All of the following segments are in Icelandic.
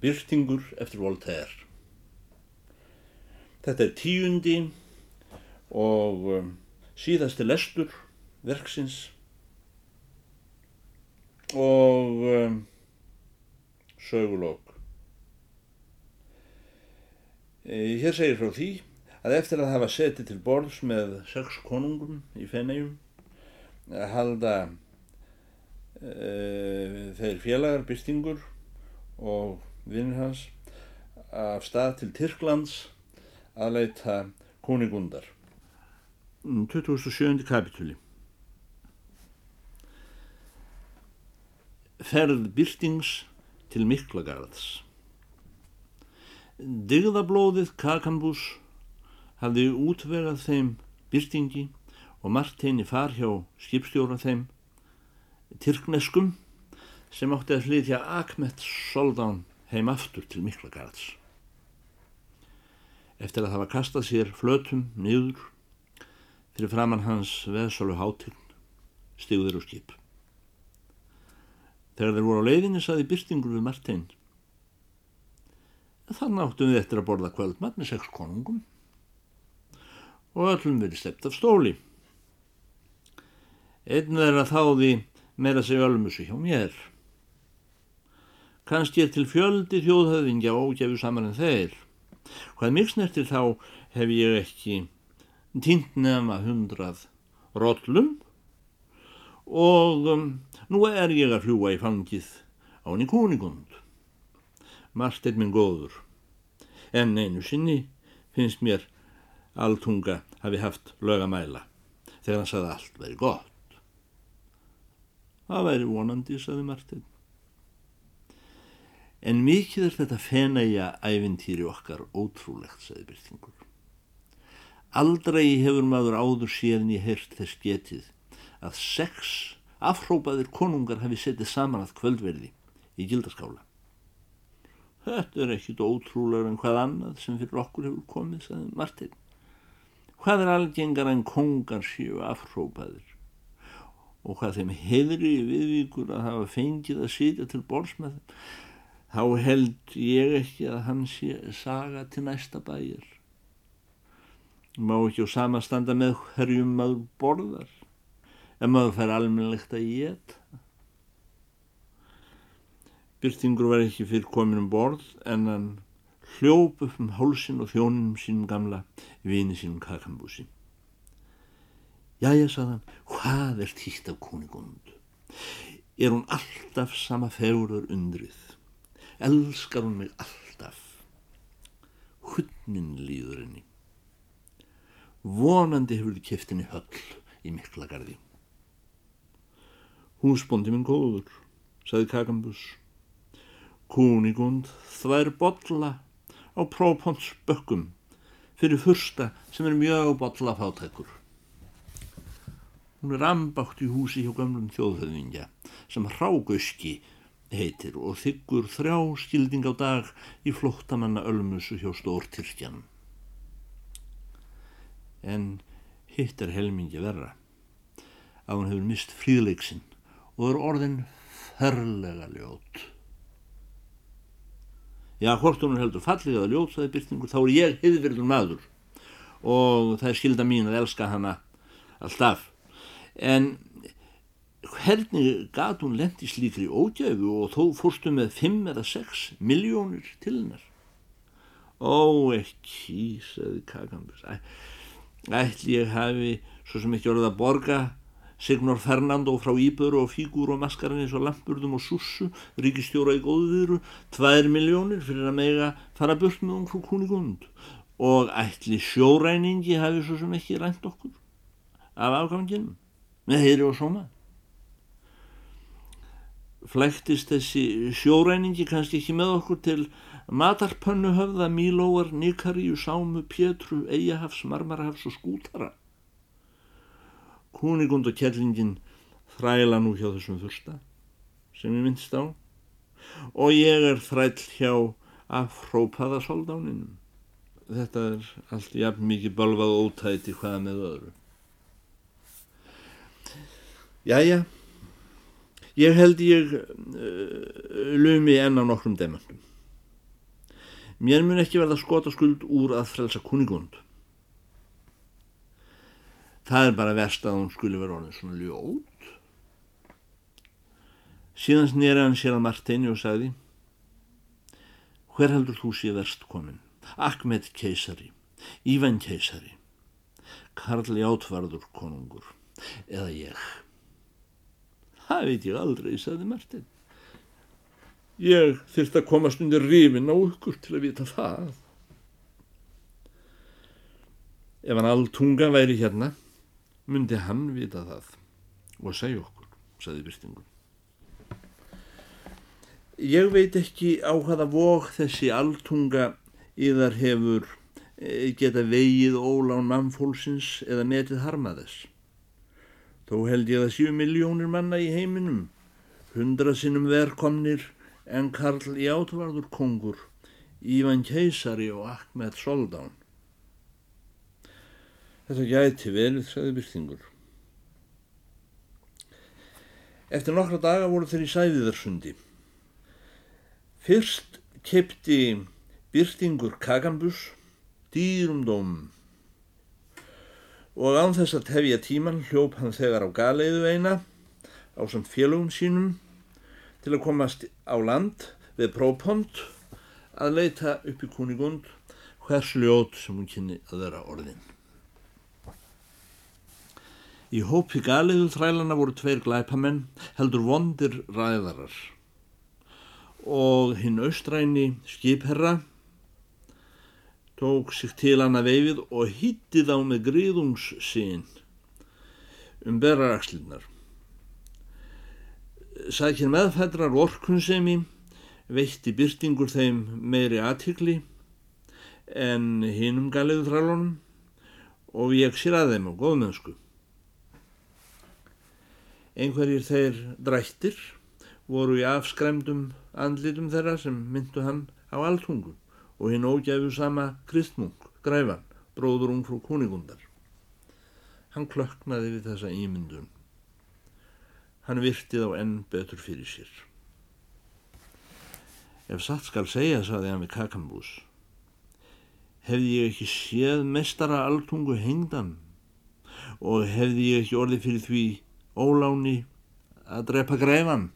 Byrtingur eftir Voltaire. Þetta er tíundi og um, síðasti lestur verksins og um, sögulokk. E, hér segir frá því að eftir að hafa setið til borðs með sex konungum í fennegjum að halda e, þeir félagar byrtingur og vinnur hans af stað til Tyrklands að leita koningundar. 27. kapitúli Ferð Byrtings til Miklagarðs Digðablóðið Kakambús hafði útvegað þeim Byrtingi og Marteini far hjá skipstjóra þeim Tyrkneskum sem átti að flytja Akmet Soldán heim aftur til Miklagarðs. Eftir að hafa kastað sér flötum niður fyrir framann hans veðsólu hátign stíguður úr skip. Þegar þeir voru á leiðinni saði byrstingur við Martein. Þannig áttum við eftir að borða kvöldmatt með sex konungum og öllum verið slept af stóli. Einn verið að þáði meira sig ölmusu hjá mér. Kanski er til fjöldi þjóðhöfingja ógæfu saman en þeir. Hvað mjög snertir þá hef ég ekki týnt nefna hundrað róllum og um, nú er ég að fljúa í fangið á henni kúningund. Marsteinn minn góður, en einu sinni finnst mér alltunga hafi haft lögamæla þegar hann saði allt veri gott. Það væri vonandi, saði Marsteinn. En mikið er þetta fenæja ævintýri okkar ótrúlegt, saði Byrtingur. Aldrei hefur maður áður síðan ég heyrt þess getið að sex afhrópaðir konungar hafi setið saman að kvöldverði í gildaskála. Þetta er ekkit ótrúlega en hvað annað sem fyrir okkur hefur komið, sagði Martin. Hvað er algengar en kongar séu afhrópaðir og hvað þeim hefri viðvíkur að hafa fengið að sitja til þeim, þá held ég ekki að hann sé saga til næsta bæjar má ekki á sama standa með hverjum maður borðar en maður fær almennilegt að geta Byrtingur var ekki fyrir komin um borð en hann hljóp upp um hálsin og þjónum sínum gamla vini sínum kakambúsi Jæja, saðan, hvað er tíkt af kuningund? Er hún alltaf sama fegurur undrið? Elskar hún mig alltaf? Hunnin líður henni vonandi hefur þið keftinni höll í miklagarði. Húsbóndi minn góður, saði Kakambus. Kúnigund þvær botla á própons bökkum fyrir fyrsta sem er mjög botla fátækur. Hún er ambátt í húsi hjá gamlum þjóðhauðingja sem Hrágauski heitir og þykkur þrjá skilding á dag í flottamanna ölmusu hjá Stórtyrkjanum en hitt er helmingi verra. Að hún hefur mist fríðleiksinn og er orðin ferlega ljót. Já, hvort hún heldur fallega að ljót, það er byrtingur, þá er ég heiðverður maður. Og það er skilda mín að elska hana alltaf. En hvernig gat hún lendi slíkri ógæfu og þó fórstu með 5 eða 6 miljónir til hennar? Ó, ekki, sagði Kakambus ætli ég hafi svo sem ekki orðið að borga Signor Fernando frá Íböru og Fígur og Maskarinn eins og Lampurðum og Sussu ríkistjóra í góðviðru tvær miljónir fyrir að mega fara burt með hún frá Kunigund og ætli sjóræningi hafi svo sem ekki rænt okkur af afganginum? Með heyri og sóma flæktist þessi sjóræningi kannski ekki með okkur til matarpönnu höfða, mílóar, nikaríu, sámu, pétru, eigahafs, marmarahafs og skútara. Kúnigund og kjellingin þræla nú hjá þessum fyrsta sem ég myndist á og ég er þræll hjá afhrópaða soldáninum. Þetta er allt jafn mikið balvað ótæti hvaða með öðru. Jæja, ég held ég uh, lumi enn á nokkrum demandum. Mér mun ekki verða skotaskuld úr að frelsa kuningund. Það er bara verst að hún skuli vera orðin svona ljót. Síðan snýra hann sér að Martini og sagði Hver heldur þú sé verst komin? Ahmed keisari, Ívan keisari, Karl Játvarður konungur eða ég. Það veit ég aldrei, sagði Martin. Ég þurft að komast undir rifin á ykkur til að vita það. Ef hann alltunga væri hérna, myndi hann vita það og segja okkur, sagði Byrtingun. Ég veit ekki á hvaða vok þessi alltunga yðar hefur eh, geta vegið ólán mannfólksins eða metið harmaðess. Þó held ég að sjú miljónir manna í heiminum, hundra sinnum verkomnir en Karl í átvarður kongur, Ívan Keisari og Ahmed Soldán. Þetta gæti verið, sagði Byrtingur. Eftir nokkra daga voru þeir í Sæðiðarsundi. Fyrst kepti Byrtingur Kakambus dýrum dómum og án þess að tefja tíman hljóp hann þegar á galeiðu eina á samt félögum sínum til að komast á land við própont að leita upp í kunigund hvers ljót sem hún kynni að vera orðin. Í hópi galiðu þrælana voru tveir glæpamenn heldur vondir ræðarar og hinn austræni skipherra tók sig til hana veifið og hýtti þá með gríðungssín um berarakslinnar sækir meðfættrar orkunsemi veitti byrtingur þeim meiri aðtikli en hinum galiðu þrælunum og ég sér að þeim á góðmennsku. Einhverjir þeir drættir voru í afskremdum andlitum þeirra sem myndu hann á alltungu og hinn ógæfu sama kristmung, græfan, bróður ung frú kuningundar. Hann klöknaði við þessa ímyndun. Hann virtið á enn betur fyrir sér. Ef satt skal segja, saði hann við kakambús, hefði ég ekki séð mestara alltungu hengdan og hefði ég ekki orðið fyrir því óláni að drepa græfan.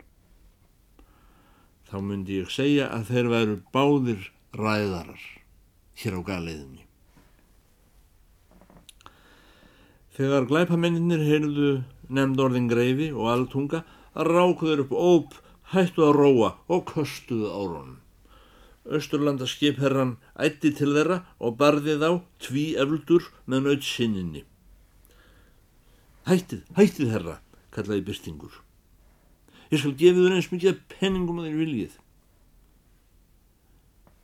Þá myndi ég segja að þeir væru báðir ræðarar hér á galiðinni. Þegar glæpamenninir heyrðu nefnd orðin greifi og alltunga að rákuður upp óp, hættu að róa og köstuðu árónum. Östurlanda skipherran ætti til þeirra og barði þá tví efldur með nöyt sinninni. Hættið, hættið herra, kallaði byrstingur. Ég skal gefið þér eins mikið penningum að þér viljið.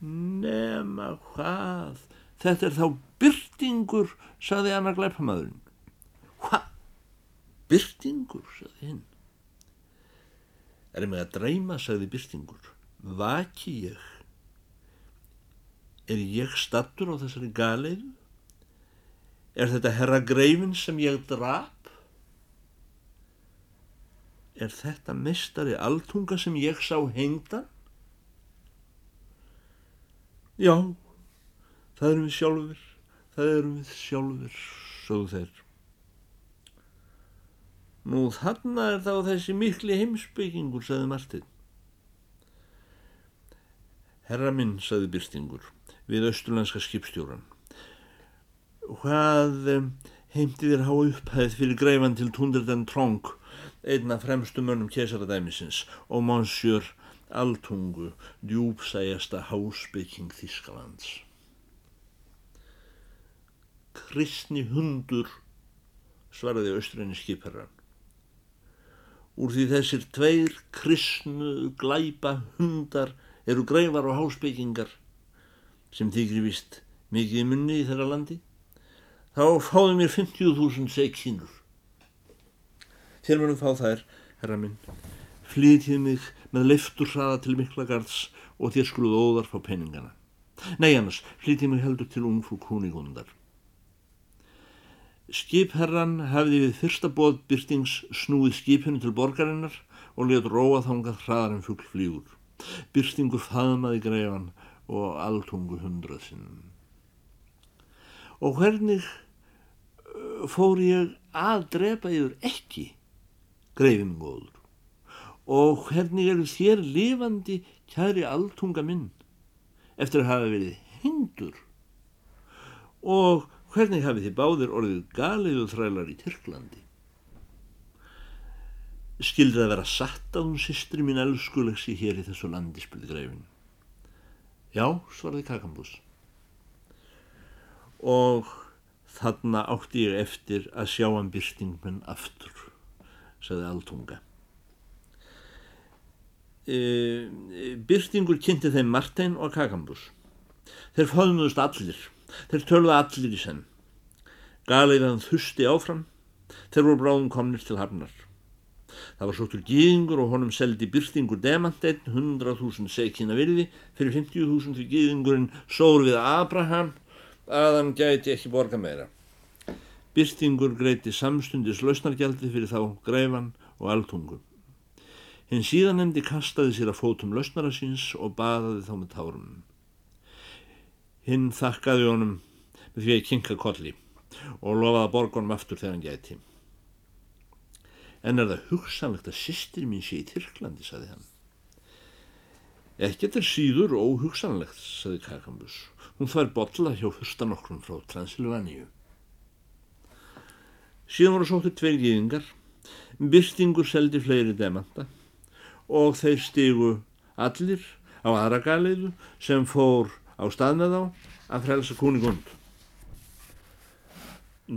Nema hvað, þetta er þá byrstingur, saði annar glæpamadurinn. Hvað? Byrstingur, saði hinn. Er ég með að dreyma, saði byrstingur. Vaki ég? Er ég stattur á þessari galeiðu? Er þetta herra greifin sem ég drap? Er þetta mestari alltunga sem ég sá hengdan? Já, það erum við sjálfur, það erum við sjálfur, sögðu þeir. Nú þarna er þá þessi mikli heimsbyggingur, sagði Martin. Herra minn, sagði Byrstingur, við austurlandska skipstjóran. Hvað heimti þér há upphæð fyrir greifan til Tunderden Tronk, einna fremstu mönnum kesaradæmisins og Monsiur Altungu, djúpsæjasta hásbygging Þískalands. Kristni hundur, svaraði austræni skipherran. Úr því þessir tveir kristnu glæpa hundar eru greifar og hásbyggingar sem þykir vist mikið munni í þeirra landi, þá fáðu mér 50.000 seikínur. Þér munum fá þær, herra minn, flytið mig með leiftur hraða til miklagarðs og þér skruð óðar fá peningana. Nei annars, flytið mig heldur til ungfrú kúnigundar. Skipherran hafði við fyrsta bóð byrtings snúið skipinu til borgarinnar og let róa þangað hraðar en fuggl flýgur. Byrtingur faðmaði greifan og alltungu hundrað sinnum. Og hvernig uh, fór ég að drepa yfir ekki, greifin góður, og hvernig eru þér lifandi kæri alltunga minn eftir að hafa verið hengdur og hvernig hafið þið báðir orðið galiðu þrælar í Tyrklandi? Skildi það vera satt að hún sýstri mín elskulegsi hér í þessu landi, spilði greifin. Já, svarði Kakambús. Og þarna átti ég eftir að sjá hann byrstingmenn aftur, sagði Altunga. E, byrstingur kynnti þeim Martein og Kakambús. Þeir fóðnuðust allir, þeir töluða allir í senn. Galiðan þusti áfram, þeir voru bráðum komnir til hafnar. Það var sóttur gíðingur og honum seldi byrtingur demanteinn 100.000 sekina virði fyrir 50.000 fyrir gíðingurinn sór við Abraham að hann gæti ekki borga meira. Byrtingur greiti samstundis lausnargjaldi fyrir þá greifan og altungu. Hinn síðan nefndi kastaði sér að fótum lausnara síns og baðaði þá með tárunum. Hinn þakkaði honum með því að kinka kolli og lofaði að borga honum aftur þegar hann gæti. En er það hugsanlegt að sýstir mín sé í Tyrklandi, saði hann. Ekkert er síður óhugsanlegt, saði Kakambus. Hún þvær botla hjá fyrstan okkur frá Transilvaníu. Síðan voru sóttu tveir gíðingar, byrstingur seldi fleiri demanta og þeir stigu allir á aðra galiðu sem fór á stað með þá að frelsa kúningund.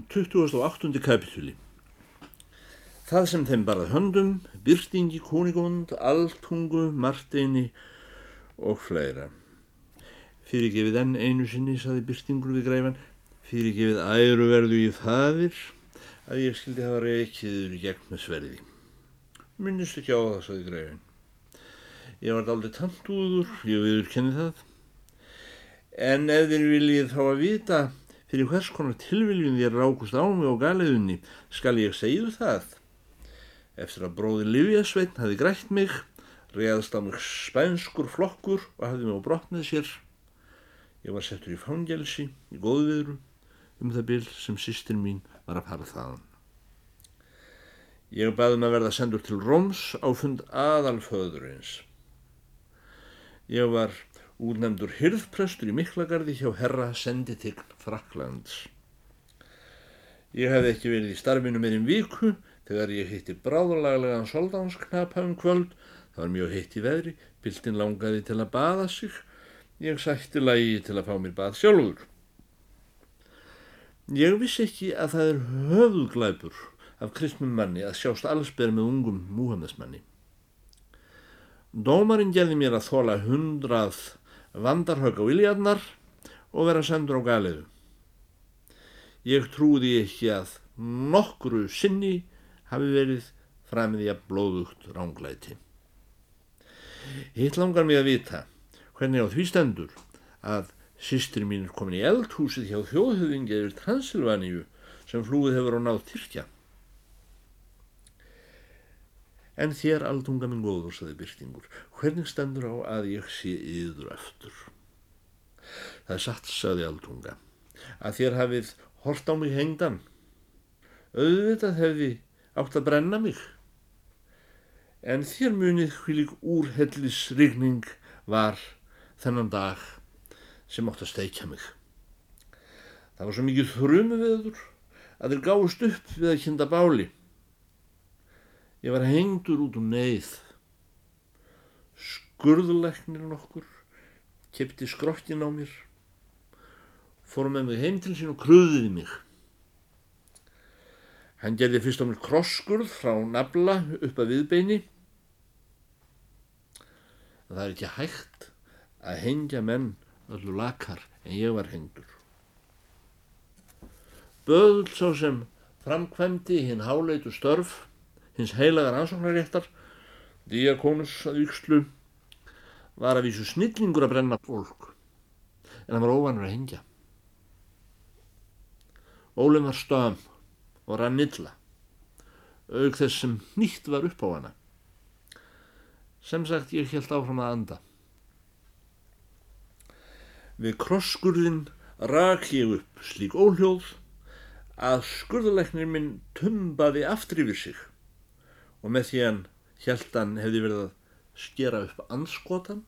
28. kapitúli Það sem þeim barað höndum, byrtingi, kúnigund, alltungu, marteini og fleira. Fyrirgefið enn einu sinni, saði byrtingur við græfan, fyrirgefið æruverðu í faðir að ég skildi hafa reikiður í gegn með sverði. Minnist ekki á það, saði græfin. Ég var aldrei tantúður, ég viður kenni það. En ef þér viljið þá að vita fyrir hvers konar tilviljun þér rákust á mig og galiðunni, skal ég segju það. Eftir að bróði Livjasveitn hafi grætt mig, reðast á mig spænskur flokkur og hafði mig á brott með sér. Ég var settur í fangelsi, í góðviðru, um það bil sem sýstir mín var að fara þaðan. Ég baði mig að verða sendur til Róms á fund aðalföðurins. Ég var útnefndur hyrðprestur í Miklagarði hjá herra senditign Fraklands. Ég hefði ekki verið í starfinu meirinn viku Þegar ég hitti bráðurlaglegan soldánsknapa um kvöld, það var mjög heitt í veðri, bildin langaði til að baða sig, ég sætti lagi til að fá mér bað sjálfur. Ég vissi ekki að það er höfuglæpur af kristnum manni að sjást allsberð með ungum múhamnesmanni. Dómarinn gerði mér að þóla hundrað vandarhögg á iljarnar og vera sendur á galiðu. Ég trúði ekki að nokkru sinni hafi verið framið að blóðugt ránglæti. Hitt langar mig að vita hvernig á því stendur að sýstri mín er komin í eldhúsið hjá þjóðhauðingi eða Transilvaníu sem flúið hefur á náð Tyrkja. En þér aldunga minn góður, saði Byrtingur, hvernig stendur á að ég sé yður eftir? Það er satt, saði aldunga, að þér hafið hort á mig hengdan. Auðvitað hefði átt að brenna mig. En þér munið hvílik úrhellisrigning var þennan dag sem átt að steikja mig. Það var svo mikið þrjumu viður að þeir gáðust upp við að kynna báli. Ég var hengdur út um neyð. Skurðuleiknir nokkur, kepti skrokkin á mér, fórum með mig heim til sín og kröðiði mig. Hann gerði fyrst á mér krosskurð frá nafla upp að viðbeini. Það er ekki hægt að hengja menn öllu lakar en ég var hengdur. Böðl sá sem framkvæmdi hinn háleitu störf, hins heilagar ansóknaréttar, diakonus að ykslu, var að vísu snillingur að brenna fólk, en hann var óvanur að hengja. Ólum var stöðum og rann illa auk þess sem nýtt var upp á hana. Sem sagt ég held áfram að anda. Við krossskurðin rak ég upp slík óhljóð að skurðuleiknir minn tumbaði aftur yfir sig og með því hann hjæltan hefði verið að skera upp anskotan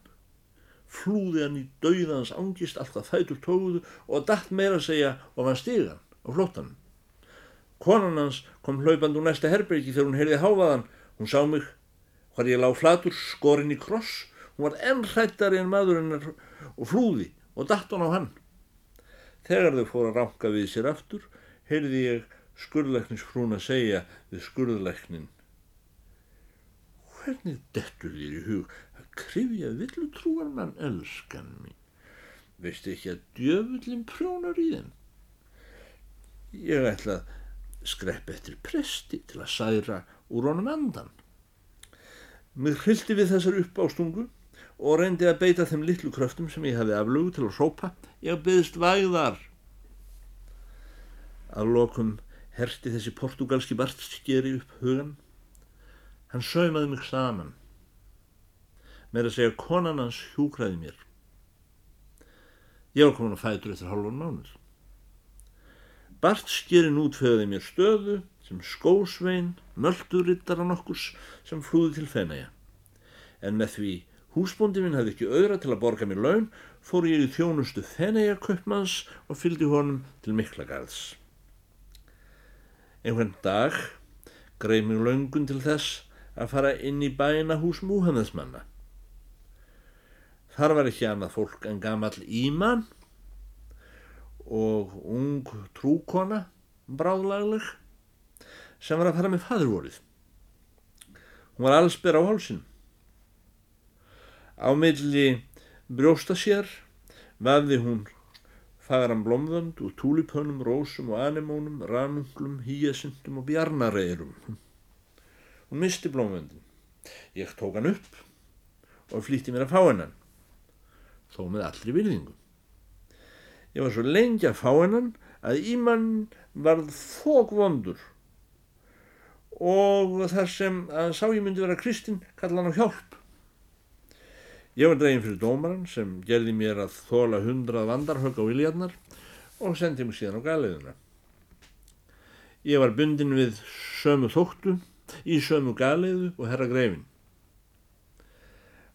flúði hann í dauðans angist alltaf fætur tóguðu og dætt meira að segja og hann stigan á flóttan. Konan hans kom hlaupand úr næsta herbyrgi þegar hún heyrði háfaðan. Hún sá mig hvar ég lág flatur skorinn í kross. Hún var enn hrættari en maðurinnar og flúði og dætt hann á hann. Þegar þau fór að ránka við sér aftur heyrði ég skurðleiknisfrún að segja við skurðleiknin Hvernig dettur þér í hug krifja villutrúar mann elskan mín. Veistu ekki að djöfullin prjónar í þeim? Ég ætla að skrepp eftir presti til að særa úr honum andan. Mér hrildi við þessar upp á stungu og reyndi að beita þeim litlu kröftum sem ég hafi aflögu til að rópa. Ég byggðist væðar. Að lokum herti þessi portugalski bartskeri upp hugan. Hann saumaði mig saman með að segja konan hans hjúkraði mér. Ég var komin að fætur eftir hálfan mánuð. Bart skýrin útfeðaði mér stöðu sem skósvein, möldurittara nokkurs sem flúði til fenæja. En með því húsbóndi minn hafði ekki auðra til að borga mér laun, fór ég í þjónustu fenæja köpmanns og fylgdi honum til miklagarðs. Einhvern dag greið mér laungun til þess að fara inn í bæina hús múhannesmanna. Þar var ekki annað fólk en gamall íman og ung trúkona, bráðlagleg, sem var að fara með fadurvorið. Hún var allsbyr á hálsin. Á milli brjósta sér vafði hún fagaran blómvönd úr túlipönum, rósum og anemónum, ranunglum, hýjasundum og bjarnareirum. Hún misti blómvöndin. Ég tók hann upp og flýtti mér að fá hennan þó með allri virðingu. Ég var svo lengi að fá hennan að ímann varð fókvondur og þar sem að sá ég myndi vera kristinn kalla hann á hjálp. Ég var dregin fyrir dómaran sem gerði mér að þóla hundrað vandarhögg á viljarnar og sendi mig síðan á galiðuna. Ég var bundin við sömu þóttu í sömu galiðu og herra greifin.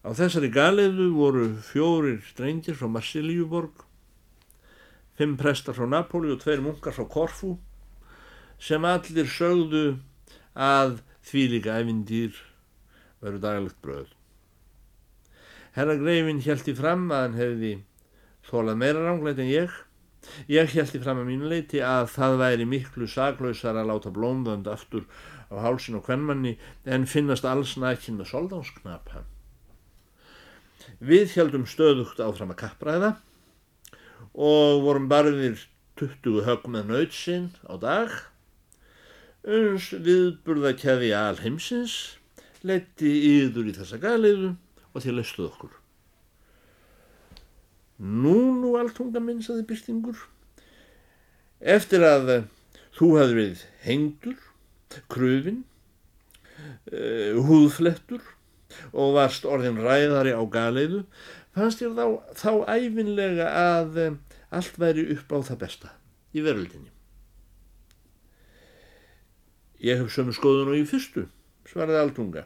Á þessari galiðu voru fjórir strengir frá Marsilíuborg, fimm prestar frá Napoli og tveir munkar frá Korfu sem allir sögðu að því líka efindýr veru dagalegt bröð. Herra Greifin hjælti fram að hann hefði þólað meira rángleit en ég. Ég hjælti fram að mínu leiti að það væri miklu saklausar að láta blómvönd aftur á hálsin og kvennmanni en finnast alls nækinn með soldánsknapa. Við heldum stöðugt áfram að kappræða og vorum barðir 20 högg með nöytsinn á dag. Uns viðburðakeði alheimsins leti yður í þessa galiðu og þið laustuð okkur. Nú, nú, alltunga minn, saði byrtingur. Eftir að þú hafði verið hengdur, kröfin, uh, húðflettur, og varst orðin ræðari á galeiðu fannst ég þá, þá æfinlega að um, allt væri upp á það besta í veröldinni. Ég hef sömu skoðun og í fyrstu, svaraði Aldunga.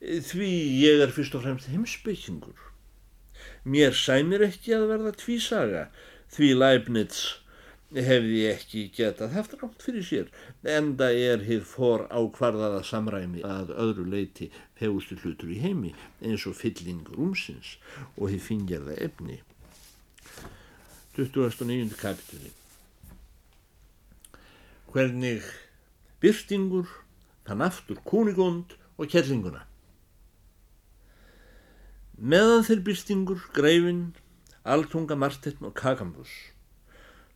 Því ég er fyrst og fremst heimsbyggingur. Mér sæmir ekki að verða tvísaga, því Leibniz hefði ekki getað haft rámt fyrir sér enda er hér for ákvarðaða samræmi að öðru leiti fegustu hlutur í heimi eins og fylling rúmsins og hér fingjaða efni. 29. kapitúli Hvernig byrtingur þann aftur kúnigund og kellinguna? Meðan þeir byrtingur, greifin, altunga, martetn og kakambus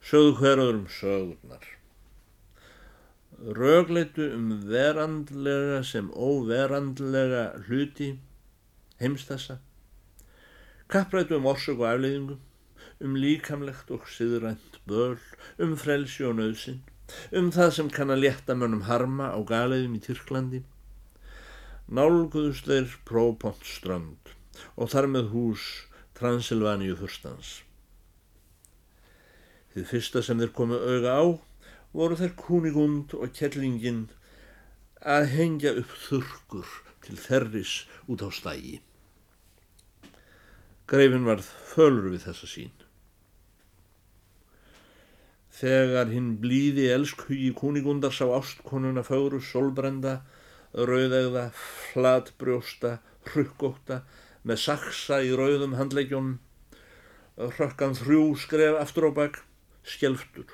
sögðu hverjaður um sögurnar. Rögleitu um verandlega sem óverandlega hluti heimstassa, kapprætu um orsök og afleiðingu, um líkamlegt og siðrænt börl, um frelsi og nöðsin, um það sem kann að létta mönnum harma á galeiðum í Tyrklandi, nálguðust þeir própont strönd og þar með hús Transilvaníu fyrstans. Þið fyrsta sem þeir komu auga á voru þær Kunigund og Kettlingin að hengja upp þurkur til þerris út á stægi. Greifin varð fölur við þessa sín. Þegar hinn blíði elskhugi Kunigundar sá ástkonuna fáru, solbrenda, rauðegða, flatbrjósta, hrukkóta, með saksa í rauðum handleikjónum, hrökkan þrjú skref aftur á bakk, skjelftur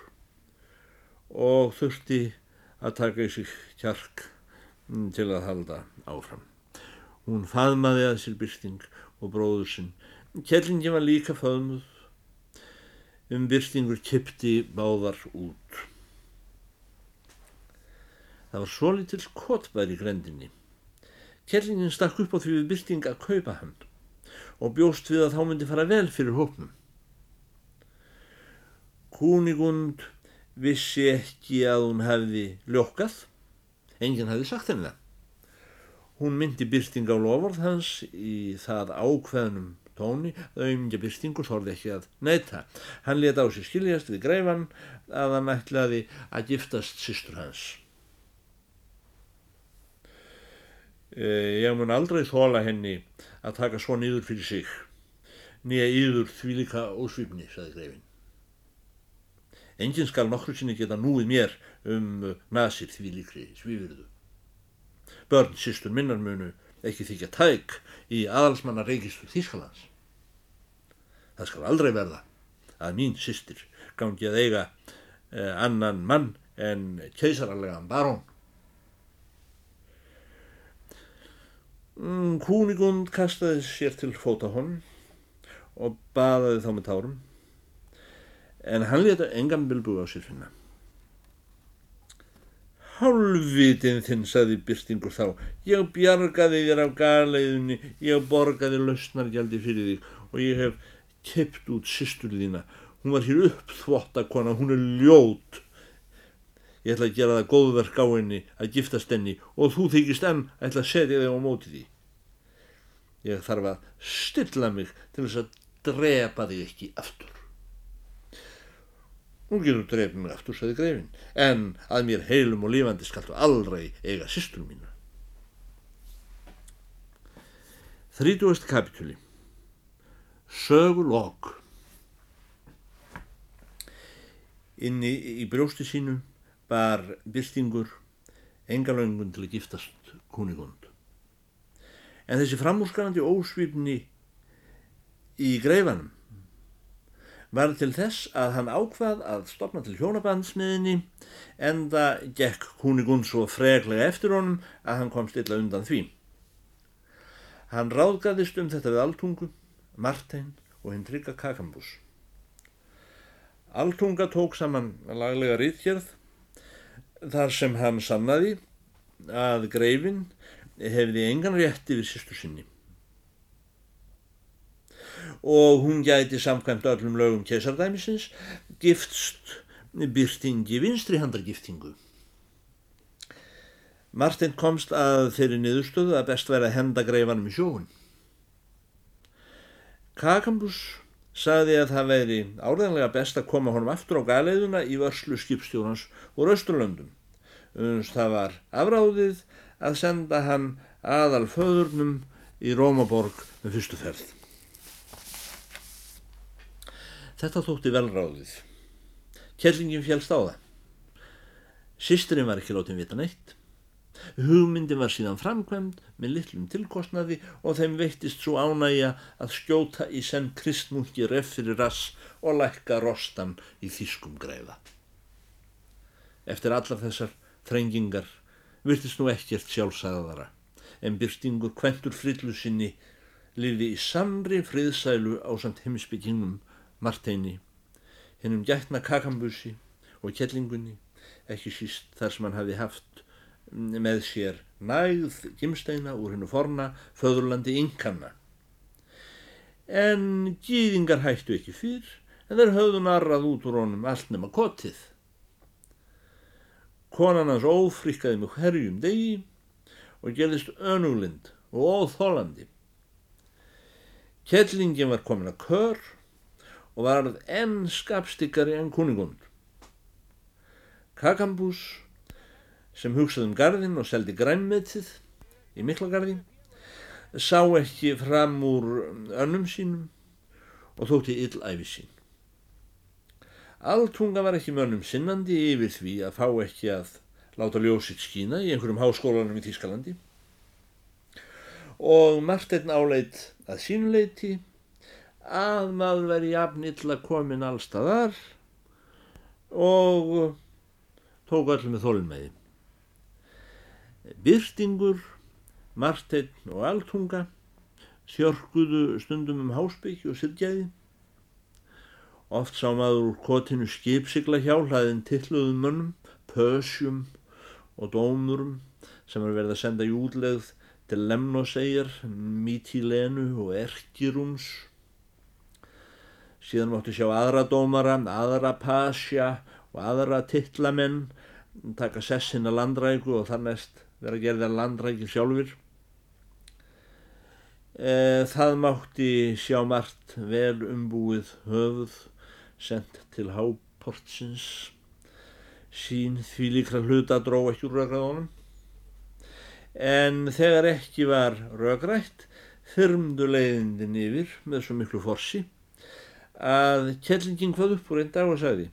og þurfti að taka í sig kjark mm, til að halda áfram. Hún faðmaði að sér byrsting og bróður sinn. Kjellingin var líka faðmuð, um byrstingur kipti báðar út. Það var svo litil kottbær í grendinni. Kjellingin stakk upp á því við byrsting að kaupa hann og bjóst við að þá myndi fara vel fyrir hópnum. Kúnigund vissi ekki að hún hefði ljókað, enginn hefði sagt henni það. Hún myndi byrsting á lofvörð hans í það ákveðnum tóni, auðmingja byrstingu þorði ekki að neyta. Hann leta á sig skiljast við greifan að hann ætlaði að giftast sýstur hans. Ég mun aldrei þóla henni að taka svo nýður fyrir sig, nýja yður því líka ósvipni, saði greifin. Engin skal nokkru sinni geta núið mér um nasir því líkri svífyrðu. Börn sístur minnar munu ekki þykja tæk í aðalsmanna reykistur Þískalands. Það skal aldrei verða að mín sístir gangi að eiga eh, annan mann en keisararlegan barón. Mm, Kúnigund kastaði sér til fóta honn og baðaði þá með tárum en hann leta engan bilbú á sér finna. Hálfvitin þinn, saði byrstingur þá, ég bjargaði þér af galeiðunni, ég borgaði lausnargjaldi fyrir þig og ég hef kept út sýstur þína. Hún var hér upp þvottakona, hún er ljót. Ég ætla að gera það góðverk á henni að giftast henni og þú þykist enn ætla að setja þig á móti því. Ég þarf að stilla mig til þess að drepa þig ekki aftur. Nú getur drefnum mig aftur, saði greifin, en að mér heilum og lifandi skaltu aldrei eiga sýstur mínu. Þrítúast kapitúli Sögulokk Inni í brjósti sínu bar byrstingur engalöngun til að giftast kunigund. En þessi framúrskanandi ósvipni í greifanum var til þess að hann ákvað að stopna til hjónabandsmiðinni en það gekk Kunigund svo freglega eftir honum að hann komst illa undan því. Hann ráðgæðist um þetta við Altungu, Martein og hinn trygga Kakambús. Altunga tók saman laglega rítjörð þar sem hann sannaði að greifin hefði engan rétti við sýstu sinni og hún gæti samkvæmt öllum lögum kesardæmisins giftst byrtingi vinstri handargiftingu. Martin komst að þeirri niðurstöðu að best væri að henda greifanum í sjóun. Kakambus saði að það veri áreðanlega best að koma honum aftur á galeiðuna í vörslu skipstjórnans úr Östurlöndum. Það var afráðið að senda hann aðal föðurnum í Rómaborg með fyrstu ferð. Þetta þótti velráðið. Kjellingin fjálst á það. Sisturinn var ekki látið vita neitt. Hugmyndin var síðan framkvæmd með litlum tilkostnaði og þeim veittist svo ánægja að skjóta í senn kristmunki ref fyrir rass og lækka rostan í þýskum greiða. Eftir allar þessar þrengingar virtist nú ekkert sjálfsagðara en byrstingur kventur frillu sinni liði í samri friðsælu á samt heimsbyggingum Marteini, hennum gætna kakambussi og kellingunni, ekki síst þar sem hann hafi haft með sér nægð gimsteina úr hennu forna föðurlandi ynkanna. En gýðingar hættu ekki fyrr, en þeir höfðu narrað út úr honum allt nema kotið. Konan hans ófrikkaði með herjum degi og gerðist önuglind og óþólandi. Kettlingin var komin að kör og varð enn skapstikkari enn kuningund. Kakambús sem hugsaði um gardin og seldi grænmetið í miklagarði sá ekki fram úr önnum sínum og þótti ill æfi sín. Alltunga var ekki mönnum sinnandi yfir því að fá ekki að láta ljósitt skína í einhverjum háskólanum í Þískalandi og Marteinn áleit að sínuleiti að maður veri jafn illa komin allstaðar og tók allir með þólumæði. Byrtingur, Marteinn og Altunga þjörguðu stundum um hásbyggi og sylgjaði. Oft sá maður úr kotinu skipsigla hjá hlaðin tilluðum mönnum, pösjum og dómurum sem var verið að senda júdlegð til Lemnosegjar, Mítilenu og Erkirúns. Síðan máttu sjá aðra dómara, aðra pasja og aðra tillamenn taka sessina landræku og þannest vera að gerða landræki sjálfur. E, það mátti sjá margt vel umbúið höfuð sendt til háportsins. Sín því líkra hluta dró ekki úr rökraðunum en þegar ekki var rögrætt þyrmdu leiðindin yfir með svo miklu forsi að Kjellingin hvað upp úr einn dag og sagði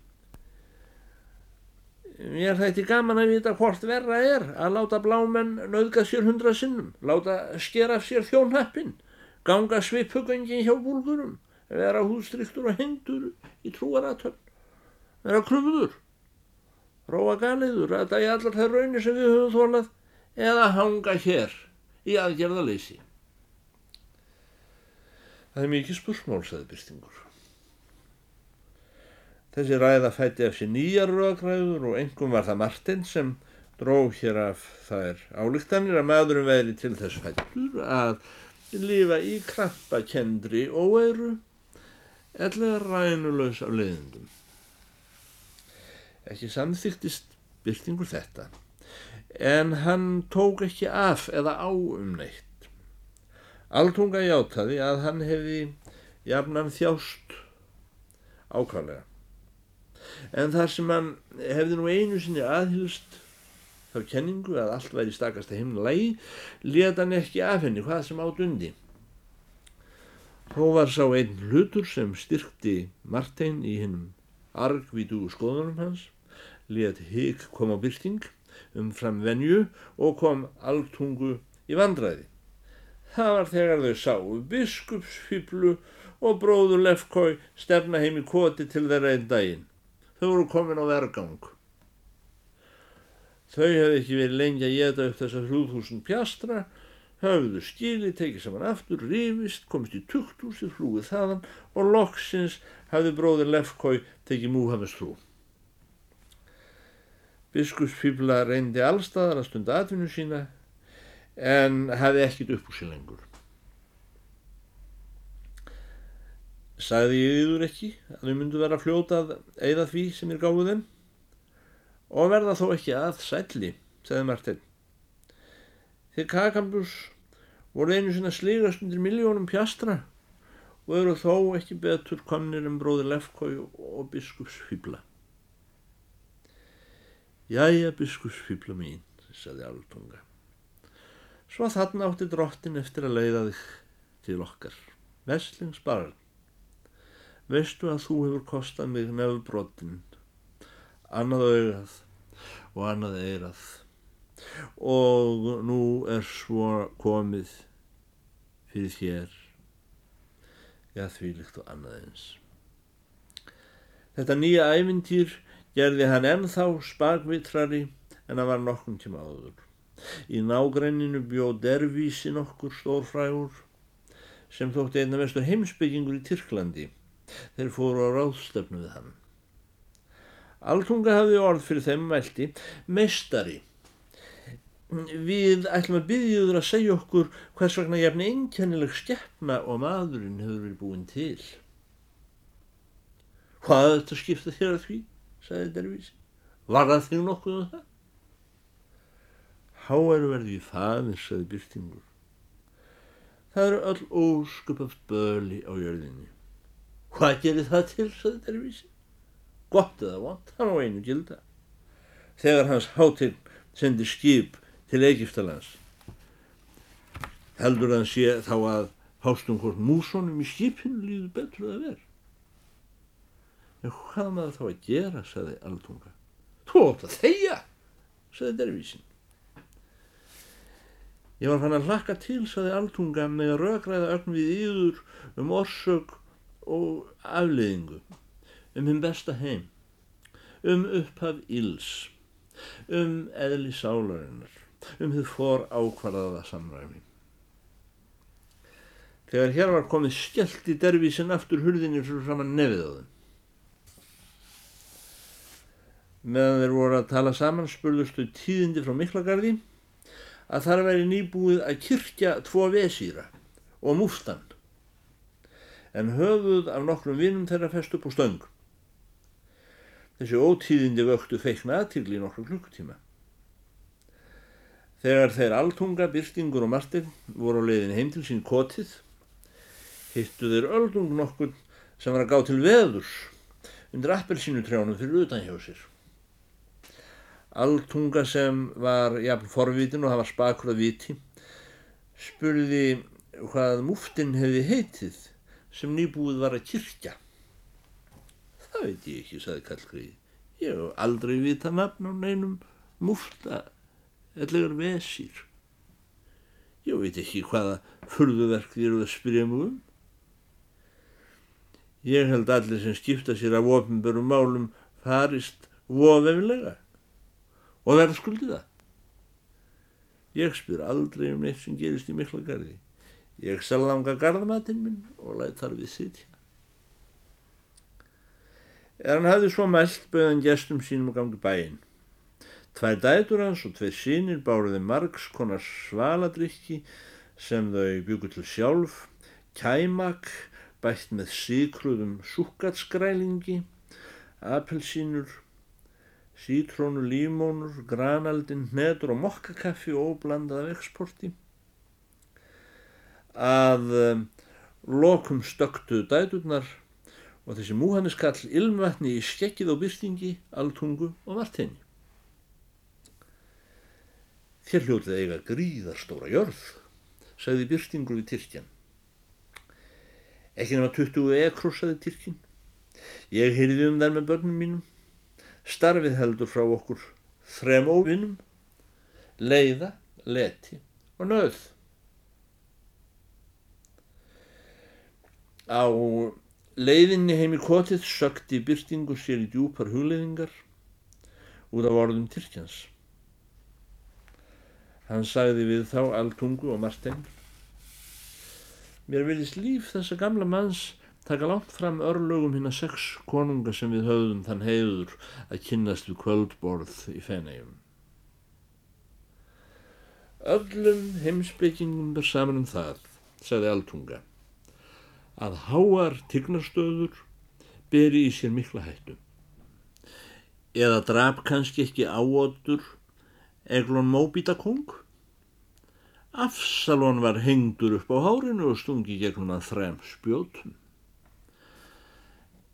Mér þætti gaman að vita hvort verra er að láta blámenn nauðga sér hundra sinnum, láta skera sér þjónhappin, ganga svipugöngin hjá búlgurum, vera hústryktur og hendur í trúaratöfn, vera krumður, róa galiður, að dæja allar þær raunir sem við höfum þólað eða hanga hér í aðgerðaleysi. Það er mikið spursmál, sagði Byrstingur. Þessi ræða fætti af sér nýjar röðgræður og engum var það Martin sem dró hér af þær álíktanir að maðurum veri til þess fættur að lifa í krampakendri veru eða rænulegs af leiðindum. Ekki samþyktist Byrstingur þetta en hann tók ekki af eða á um neitt. Altunga játaði að hann hefði jafnan þjást ákvæmlega. En þar sem hann hefði nú einu sinni aðhylst þá kenningu að allt væri stakast að himna lægi, leta hann ekki af henni hvað sem átt undi. Þó var sá einn hlutur sem styrkti Martein í hinnum argvítu skoðunum hans, let higg koma á byrting umfram venju og kom alltungu í vandræði. Það var þegar þau sáu biskupsfýblu og bróður Lefkói stefna heim í koti til þeirra einn daginn. Þau voru komin á vergang. Þau hefði ekki verið lengi að geta upp þessar hlúðhúsin pjastra, höfðu skili, tekið saman aftur, rifist, komist í tukthúsi, flúið þaðan og loksins hafði bróður Lefkói tekið Múhames trú. Biskupsfýbla reyndi allstaðar að stunda atvinnu sína en hefði ekkit upp úr sér lengur. Sagði ég yfir ekki að þau myndu vera fljótað eða því sem er gáðið þeim og verða þó ekki að sætli, segði Martin. Þeir kakambjús voru einu sinna sligast undir miljónum pjastra og eru þó ekki betur komnir en bróði Lefkói og biskupsfýbla. Jæja, biskupsfýbla mín, saði Altunga. Svo þarna átti drottin eftir að leiða þig til okkar. Veslingsbarn, veistu að þú hefur kostað mig nefnbrottin, annað auðað og annað eirað og nú er svo komið fyrir þér, já því líkt og annað eins. Þetta nýja ævintýr gerði hann ennþá spagvitrari en hann var nokkum tíma áður. Í nágrenninu bjó dervísi nokkur stórfrægur sem þótti einna mestu heimsbyggingur í Tyrklandi. Þeir fóru á ráðstöfnu við hann. Altunga hafði orð fyrir þeim mælti mestari. Við ætlum að byggjuður að segja okkur hvers vegna jafn einkennileg skeppna og maðurinn hefur verið búin til. Hvað þetta skipta þér að því? sagði dervísi. Var það þig nokkuð um það? Háæru verði í faðir, sagði Byrtingur. Það eru öll óskupað böli á jörðinni. Hvað gerir það til, saði dervísi? Gott eða vant, hann á einu gilda. Þegar hans hátil sendi skip til Egiptalands, heldur hann sé þá að hástum hvort músónum í skipinu líður betur að verð. En hvað maður þá að gera, saði Altunga. Þú ótt að þeia, saði dervísin. Ég var fann að hlakka til, saði Altunga, með að rökræða ögn við yður um orsök og afleiðingu, um hinn besta heim, um upphaf íls, um eðli sálarinnar, um þið fór ákvarðaða samræmi. Þegar hér var komið skellt í dervísin aftur hurðinni svo saman nefið á þeim. Meðan þeir voru að tala saman spurðustu tíðindi frá Miklagarði að þar væri nýbúið að kyrkja tvo vesýra og múftan en höfuð af nokkrum vinnum þeirra fest upp á stöng. Þessi ótíðindi vöktu feikna aðtíli í nokkru klukkutíma. Þegar þeir altunga, Byrstingur og Martin voru á leiðin heim til sín kotið, hittu þeir öldung nokkur sem var að gá til veðurs undir appelsínutrjánum fyrir utan hjá sér. Altunga sem var jafn forvitin og hafa spakur að viti, spurði hvað múftin hefði heitið sem nýbúið var að kyrkja. Það veit ég ekki, saði Kallgríði. Ég hef aldrei vita nafn á neinum múfta ellegar vesýr. Ég veit ekki hvaða furðuverk þér eru að spyrja mjög um. Ég held allir sem skipta sér af ofinbörum málum farist vofeflega og verða skuldið það. Ég spyr aldrei um neitt sem gerist í mikla gardi. Ég sel langa gardamatinn minn og læt þar við sitja. Er hann hafði svo mælt bauðan gestum sínum að gangi bæinn. Tvær dætur hans og tveir sínir báruði margs konar svaladrykki sem þau byggur til sjálf, kæmak, bætt með síkruðum súkatskrælingi, apelsínur, sítrónu límónur, granaldin, hnetur og mokkakaffi og blandaða veksporti að um, lokum stöktu dæturnar og þessi múhannis kall ilmvatni í skekkið á byrstingi, altungu og vartenni. Þér hljótið eiga gríðarstóra jörð, sagði byrstingur við Tyrkjan. Ekki nema 20 ekrós, sagði Tyrkin. Ég heyrði um þær með börnum mínum. Starfið heldur frá okkur þrem óvinnum, leiða, leti og nöð. Á leiðinni heim í kotið sökti byrtingu sér í djúpar hugleiðingar út af orðum Tyrkjans. Hann sagði við þá Altungu og Marstein Mér vilist líf þessa gamla manns taka langt fram örlögum hinn að sex konunga sem við höfðum þann heiður að kynnast við kvöldborð í fenægjum. Öllum heimsbyggingum ber saman um það, sagði Altunga að háar tignarstöður beri í sér mikla hættu. Eða draf kannski ekki áotur Eglon Móbíta kong? Afsalon var hengdur upp á hárinu og stungi gegnum að þrem spjótum.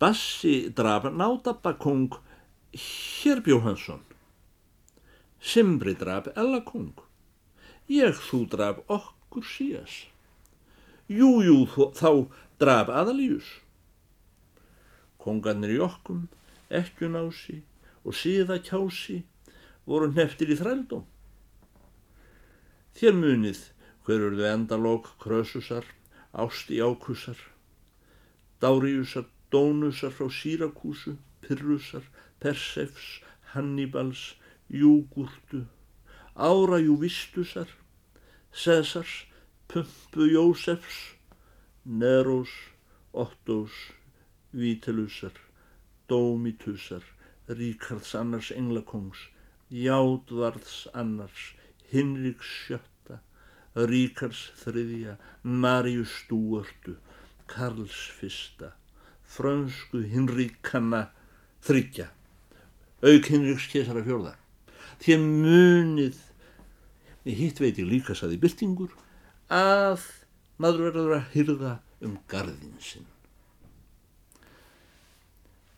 Bassi draf Nátabakong Hérbjó Hansson. Simbri draf Ellakong. Ég þú draf okkur sías. Jújú þá draf aðalíus. Kongarnir í okkum, ekkjunási og síðakjási voru neftir í þrældum. Þér munið hver urðu endalók krösusar, ásti ákusar, dáriusar, dónusar frá sírakúsu, pyrrusar, persefs, hannibals, júgurtu, árajúvistusar, sesars, pumpu jósefs, Nerós, Ottós, Vítelusar, Dómitusar, Ríkards annars englakongs, Játvarðs annars, Hinriks sjötta, Ríkards þriðja, Marius stúartu, Karls fyrsta, frönsku Hinrikanna þryggja, auk Hinriks kesara fjörða. Þér munið, hitt veit ég líka saði byrtingur, að maður verður að hyrða um gardin sinn.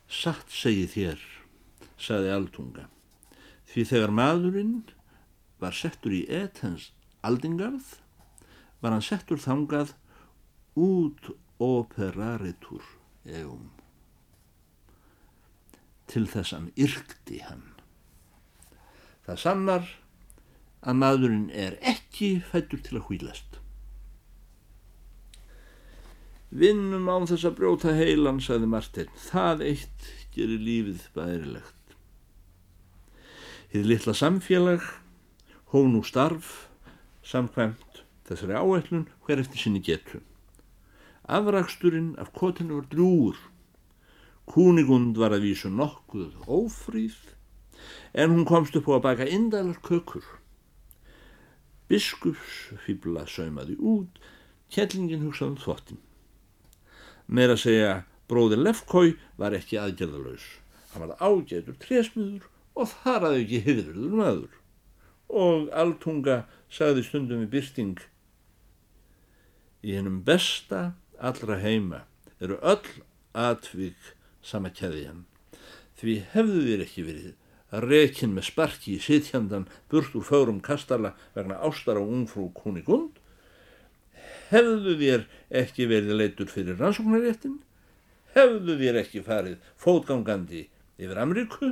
Satt segi þér, saði Altunga, því þegar maðurinn var settur í etens aldingarð, var hann settur þangað út operaritur eum. Til þess hann yrkti hann. Það sannar að maðurinn er ekki fættur til að hvílast. Vinnum án þess að brjóta heilan, saði Martin. Það eitt gerir lífið bærilegt. Þið litla samfélag, hóf nú starf, samkvæmt þessari áætlun hver eftir sinni getu. Afraksturinn af kotinu var drúur. Kúnigund var að vísu nokkuð ófríð, en hún komst upp á að baka indælar kökur. Biskups fýbla saumaði út, kjellingin hugsaði um þvottin. Meira að segja bróðir Lefkói var ekki aðgerðalauðs. Hann var ágætur trésmiður og þar aðeins ekki hyðurður maður. Og alltunga sagði stundum í byrsting í hennum besta allra heima eru öll atvik sama keðjan. Því hefðu þér ekki verið að rekin með sparki í sitjandan burt úr fárum kastala vegna ástar á ungfrú Kunigund hefðu þér ekki verið leitur fyrir rannsóknaréttin, hefðu þér ekki farið fótgangandi yfir Amríku,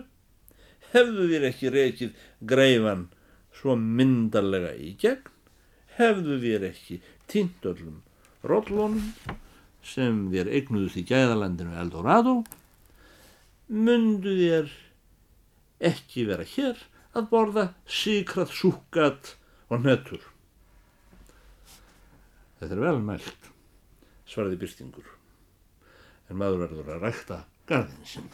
hefðu þér ekki reykið greifan svo myndarlega í gegn, hefðu þér ekki týnt öllum róllónum sem þér eignuðust í gæðalandinu Eldorado, mundu þér ekki vera hér að borða síkrað súkat og nötur. Þetta er vel mælt, svaraði byrstingur, en maður verður að rækta garðin sinn.